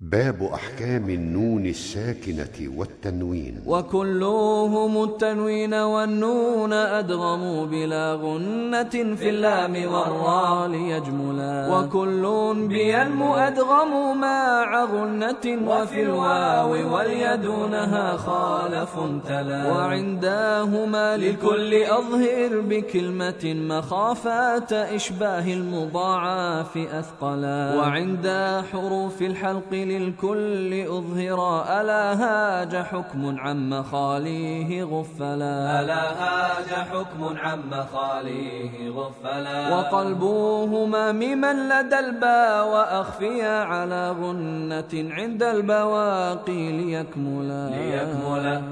باب أحكام النون الساكنة والتنوين. وكلهم التنوين والنون أدغموا بلا غنة في اللام والراء ليجملا. وكل بينمو أدغموا مع غنة وفي الواو واليدونها خالف تلا. وعندهما للكل أظهر بكلمة مخافات إشباه المضاعف أثقلا. وعند حروف الحلق للكل أظهرا ألا هاج حكم عن مخاليه غفلا. ألا هاج حكم عن مخاليه غفلا. وقلبوهما ممن لدى الباء وأخفيا على غنة عند البواقي ليكملا. ليكملا.